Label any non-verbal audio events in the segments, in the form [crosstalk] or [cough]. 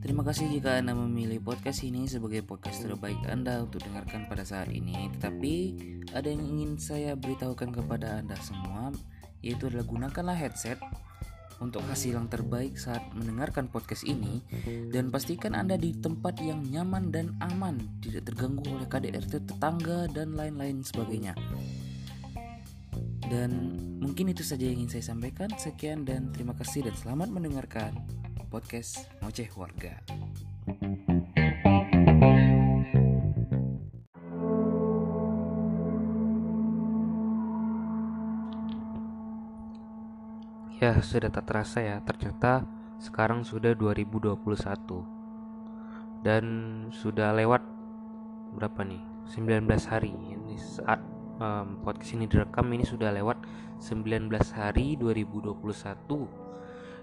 Terima kasih jika Anda memilih podcast ini sebagai podcast terbaik Anda untuk dengarkan pada saat ini. Tetapi ada yang ingin saya beritahukan kepada Anda semua, yaitu adalah gunakanlah headset untuk hasil yang terbaik saat mendengarkan podcast ini dan pastikan Anda di tempat yang nyaman dan aman, tidak terganggu oleh KDRT tetangga dan lain-lain sebagainya. Dan mungkin itu saja yang ingin saya sampaikan. Sekian dan terima kasih dan selamat mendengarkan podcast Ngoceh Warga. Ya, sudah tak terasa ya, ternyata sekarang sudah 2021 dan sudah lewat berapa nih? 19 hari. Ini saat um, podcast ini direkam ini sudah lewat 19 hari 2021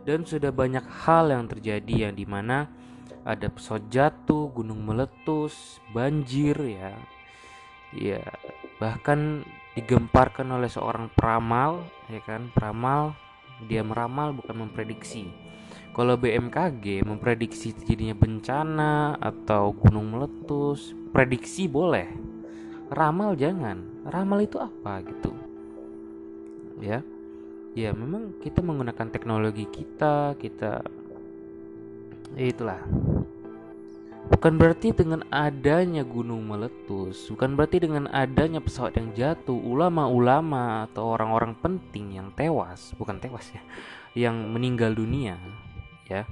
dan sudah banyak hal yang terjadi yang di mana ada pesawat jatuh, gunung meletus, banjir ya, ya bahkan digemparkan oleh seorang peramal ya kan? Peramal dia meramal bukan memprediksi. Kalau BMKG memprediksi terjadinya bencana atau gunung meletus prediksi boleh. Ramal jangan ramal itu apa gitu? Ya. Ya memang kita menggunakan teknologi kita kita ya itulah. Bukan berarti dengan adanya gunung meletus bukan berarti dengan adanya pesawat yang jatuh ulama-ulama atau orang-orang penting yang tewas bukan tewas ya yang meninggal dunia ya.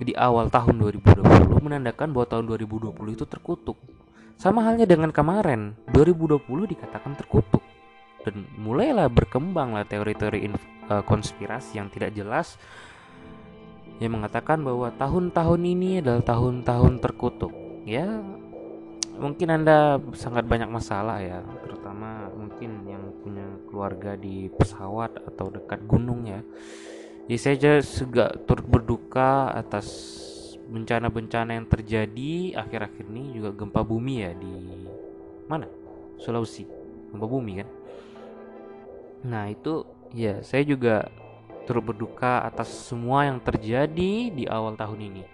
Di awal tahun 2020 menandakan bahwa tahun 2020 itu terkutuk sama halnya dengan kemarin 2020 dikatakan terkutuk. Dan mulailah berkembanglah teori-teori uh, konspirasi yang tidak jelas yang mengatakan bahwa tahun-tahun ini adalah tahun-tahun terkutuk. Ya mungkin anda sangat banyak masalah ya terutama mungkin yang punya keluarga di pesawat atau dekat gunung ya. Ya saya juga turut berduka atas bencana-bencana yang terjadi akhir-akhir ini juga gempa bumi ya di mana Sulawesi gempa bumi kan Nah itu ya saya juga turut berduka atas semua yang terjadi di awal tahun ini.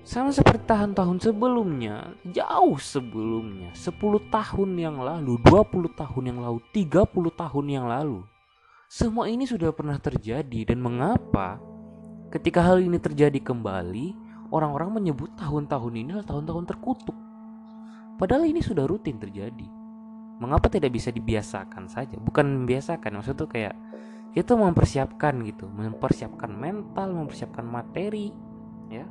Sama seperti tahun-tahun sebelumnya, jauh sebelumnya, 10 tahun yang lalu, 20 tahun yang lalu, 30 tahun yang lalu. Semua ini sudah pernah terjadi dan mengapa ketika hal ini terjadi kembali, orang-orang menyebut tahun-tahun ini adalah tahun-tahun terkutuk. Padahal ini sudah rutin terjadi. Mengapa tidak bisa dibiasakan saja? Bukan membiasakan maksud tuh kayak itu mempersiapkan gitu. Mempersiapkan mental mempersiapkan materi ya.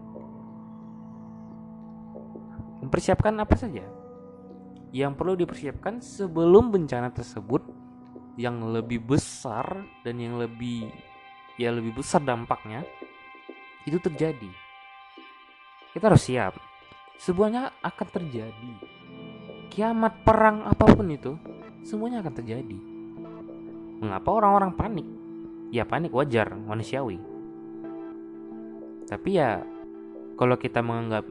Mempersiapkan apa saja? Yang perlu dipersiapkan sebelum bencana tersebut yang lebih besar dan yang lebih ya lebih besar dampaknya itu terjadi kita harus siap semuanya akan terjadi kiamat, perang, apa pun itu, semuanya akan terjadi. Mengapa orang-orang panik? Ya panik wajar, manusiawi. Tapi ya kalau kita menganggap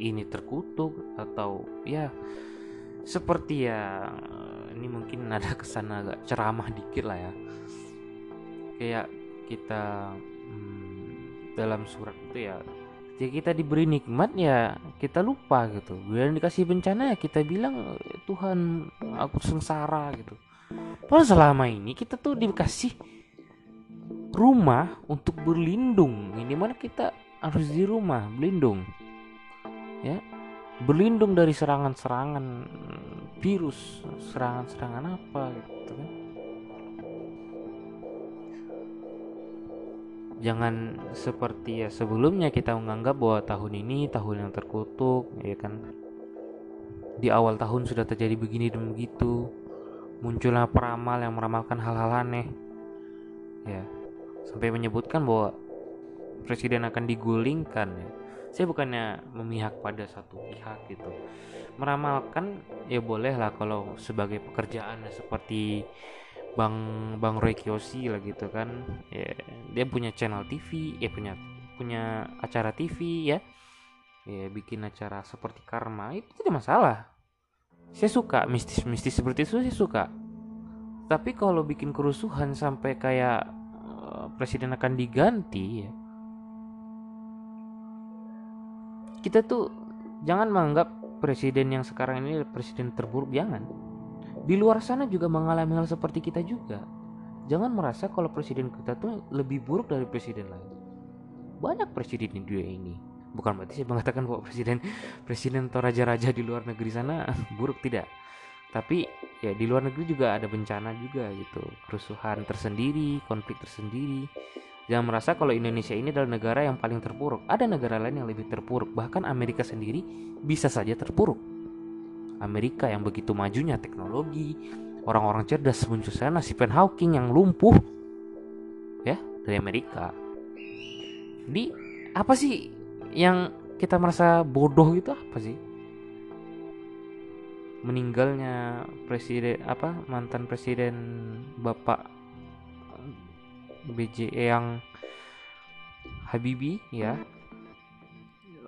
ini terkutuk atau ya seperti ya ini mungkin [laughs] ada kesan agak ceramah dikit lah ya. Kayak kita hmm, dalam surat itu ya ketika kita diberi nikmat ya kita lupa gitu. Dan dikasih bencana ya kita bilang Tuhan aku sengsara gitu. Padahal selama ini kita tuh dikasih rumah untuk berlindung. Ini mana kita harus di rumah berlindung. Ya berlindung dari serangan-serangan virus serangan-serangan apa gitu kan jangan seperti ya sebelumnya kita menganggap bahwa tahun ini tahun yang terkutuk ya kan? Di awal tahun sudah terjadi begini dan begitu muncullah peramal yang meramalkan hal-hal aneh. Ya sampai menyebutkan bahwa presiden akan digulingkan ya. Saya bukannya memihak pada satu pihak gitu. Meramalkan ya boleh lah kalau sebagai pekerjaan seperti Bang Bang Roy Kiyoshi lah gitu kan. Ya dia punya channel TV ya punya punya acara TV ya. Ya bikin acara seperti karma itu tidak masalah. Saya suka mistis-mistis seperti itu saya suka. Tapi kalau bikin kerusuhan sampai kayak uh, presiden akan diganti ya. Kita tuh jangan menganggap presiden yang sekarang ini presiden terburuk jangan di luar sana juga mengalami hal seperti kita juga jangan merasa kalau presiden kita tuh lebih buruk dari presiden lain banyak presiden di dunia ini bukan berarti saya mengatakan bahwa presiden presiden atau raja-raja di luar negeri sana [laughs] buruk tidak tapi ya di luar negeri juga ada bencana juga gitu kerusuhan tersendiri konflik tersendiri Jangan merasa kalau Indonesia ini adalah negara yang paling terpuruk. Ada negara lain yang lebih terpuruk. Bahkan Amerika sendiri bisa saja terpuruk. Amerika yang begitu majunya teknologi, orang-orang cerdas muncul sana Stephen Hawking yang lumpuh ya dari Amerika. Jadi apa sih yang kita merasa bodoh itu apa sih? Meninggalnya presiden apa mantan presiden Bapak BJ yang Habibi ya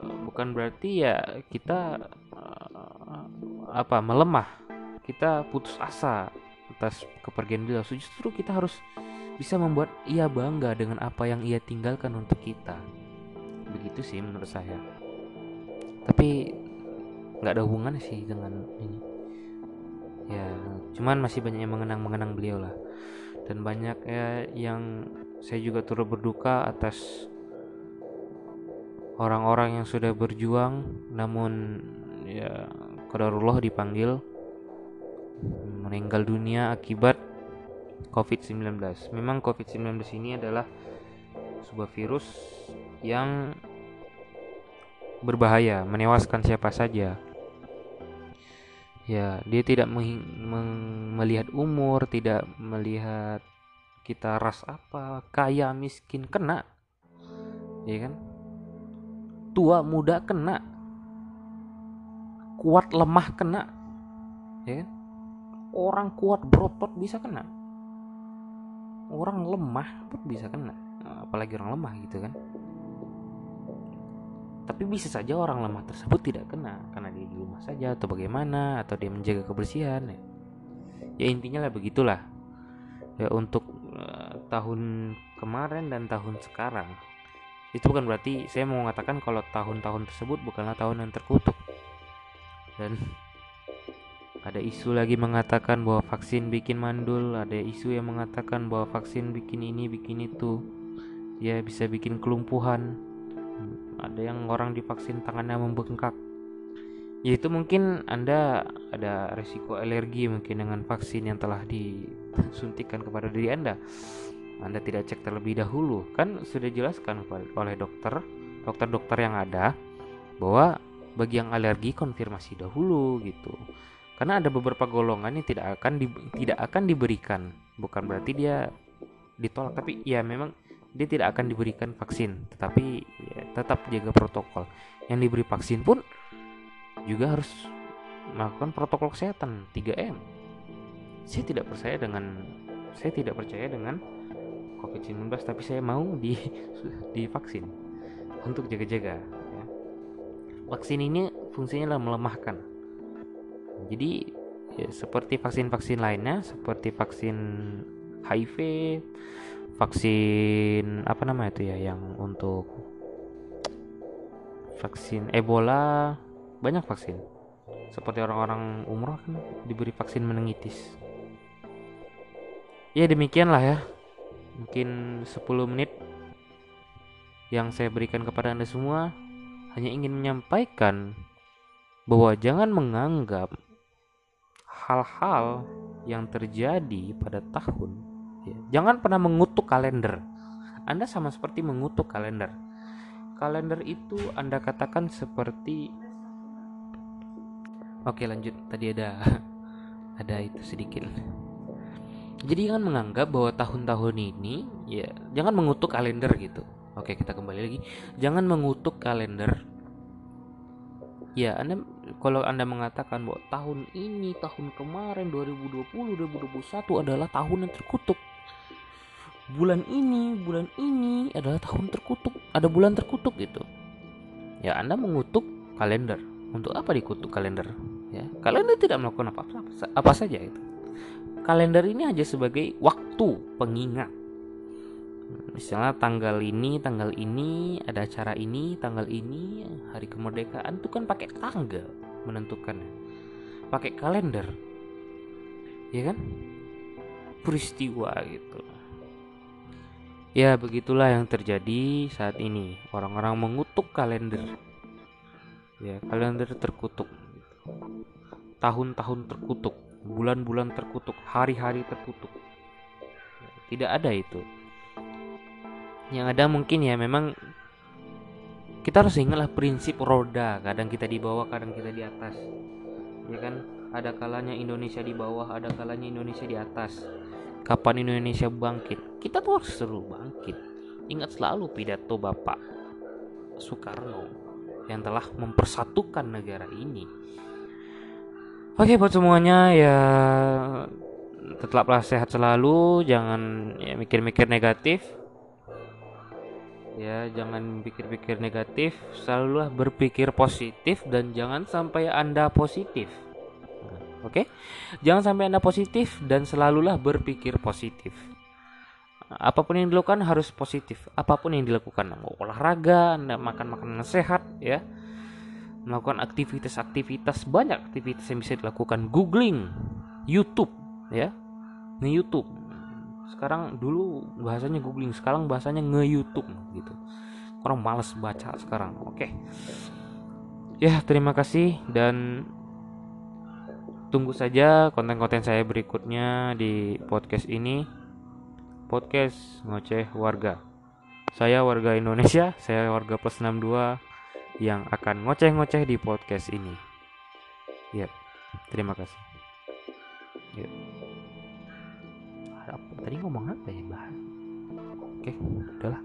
bukan berarti ya kita uh, apa melemah. Kita putus asa atas kepergian beliau. Justru kita harus bisa membuat ia bangga dengan apa yang ia tinggalkan untuk kita. Begitu sih menurut saya. Tapi nggak ada hubungan sih dengan ini. Ya cuman masih banyak yang mengenang mengenang beliau lah. Dan banyak ya yang saya juga turut berduka atas orang-orang yang sudah berjuang. Namun ya kodarullah dipanggil meninggal dunia akibat COVID-19. Memang COVID-19 ini adalah sebuah virus yang berbahaya, menewaskan siapa saja. Ya, dia tidak melihat umur, tidak melihat kita ras apa, kaya, miskin, kena. Ya kan? Tua, muda kena. Kuat, lemah kena. Ya kan? Orang kuat berotot bisa kena. Orang lemah pun bisa kena. Apalagi orang lemah gitu kan tapi bisa saja orang lemah tersebut tidak kena karena dia di rumah saja atau bagaimana atau dia menjaga kebersihan ya, ya intinya lah begitulah ya untuk uh, tahun kemarin dan tahun sekarang itu bukan berarti saya mau mengatakan kalau tahun-tahun tersebut bukanlah tahun yang terkutuk dan ada isu lagi mengatakan bahwa vaksin bikin mandul ada isu yang mengatakan bahwa vaksin bikin ini bikin itu. Ya bisa bikin kelumpuhan. Ada yang orang divaksin tangannya membengkak. Ya itu mungkin anda ada resiko alergi mungkin dengan vaksin yang telah disuntikan kepada diri anda. Anda tidak cek terlebih dahulu. Kan sudah jelaskan oleh dokter dokter-dokter yang ada bahwa bagi yang alergi konfirmasi dahulu gitu. Karena ada beberapa golongan yang tidak akan di, tidak akan diberikan. Bukan berarti dia ditolak tapi ya memang dia tidak akan diberikan vaksin. Tetapi ya, tetap jaga protokol. Yang diberi vaksin pun juga harus melakukan protokol kesehatan 3M saya tidak percaya dengan saya tidak percaya dengan COVID-19 tapi saya mau di [laughs] divaksin untuk jaga-jaga. Vaksin ini fungsinya adalah melemahkan. Jadi ya, seperti vaksin-vaksin lainnya seperti vaksin HIV vaksin apa nama itu ya yang untuk vaksin Ebola banyak vaksin. Seperti orang-orang umroh kan diberi vaksin meningitis. Ya demikianlah ya. Mungkin 10 menit yang saya berikan kepada anda semua hanya ingin menyampaikan bahwa jangan menganggap hal-hal yang terjadi pada tahun Ya, jangan pernah mengutuk kalender. Anda sama seperti mengutuk kalender. Kalender itu Anda katakan seperti Oke, lanjut. Tadi ada [laughs] ada itu sedikit. Jadi jangan menganggap bahwa tahun-tahun ini ya jangan mengutuk kalender gitu. Oke, kita kembali lagi. Jangan mengutuk kalender. Ya, Anda kalau Anda mengatakan bahwa tahun ini, tahun kemarin 2020, 2021 adalah tahun yang terkutuk. Bulan ini bulan ini adalah tahun terkutuk. Ada bulan terkutuk gitu. Ya anda mengutuk kalender. Untuk apa dikutuk kalender? Ya kalender tidak melakukan apa apa, apa saja itu. Kalender ini hanya sebagai waktu pengingat misalnya tanggal ini tanggal ini ada acara ini tanggal ini hari kemerdekaan itu kan pakai tanggal menentukannya pakai kalender. Ya kan? Peristiwa gitu. Ya begitulah yang terjadi saat ini. Orang-orang mengutuk kalender. Ya kalender terkutuk. Tahun-tahun terkutuk. Bulan-bulan terkutuk. Hari-hari terkutuk. Tidak ada itu yang ada mungkin ya memang kita harus ingatlah prinsip roda. Kadang kita di bawah kadang kita di atas. Ya kan? Ada kalanya Indonesia di bawah ada kalanya Indonesia di atas. Kapan Indonesia bangkit? Kita tuh harus seru bangkit. Ingat selalu pidato Bapak Soekarno yang telah mempersatukan negara ini. Oke buat semuanya ya tetaplah sehat selalu. Jangan ya, mikir-mikir negatif ya jangan pikir-pikir negatif selalulah berpikir positif dan jangan sampai anda positif. Oke? Jangan sampai anda positif dan selalulah berpikir positif. Apa pun yang dilakukan harus positif. Apa pun yang dilakukan olahraga anda makan makanan sehat ya. Melakukan aktivitas-aktivitas banyak aktivitas yang bisa dilakukan. Googling YouTube ya. Nih YouTube sekarang dulu bahasanya googling sekarang bahasanya nge YouTube gitu. Orang males baca sekarang oke. Ya terima kasih dan tunggu saja konten-konten saya berikutnya di podcast ini. Podcast ngoceh warga. Saya warga Indonesia saya warga plus 62 yang akan ngoceh-ngoceh di podcast ini. Ya terima kasih tadi ngomong apa ya bahas oke udahlah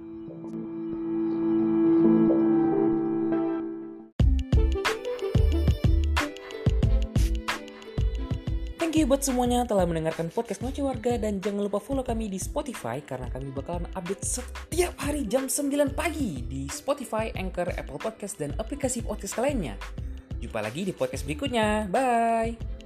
Thank you buat semuanya telah mendengarkan podcast Noce Warga dan jangan lupa follow kami di Spotify karena kami bakalan update setiap hari jam 9 pagi di Spotify, Anchor, Apple Podcast, dan aplikasi podcast lainnya. Jumpa lagi di podcast berikutnya. Bye!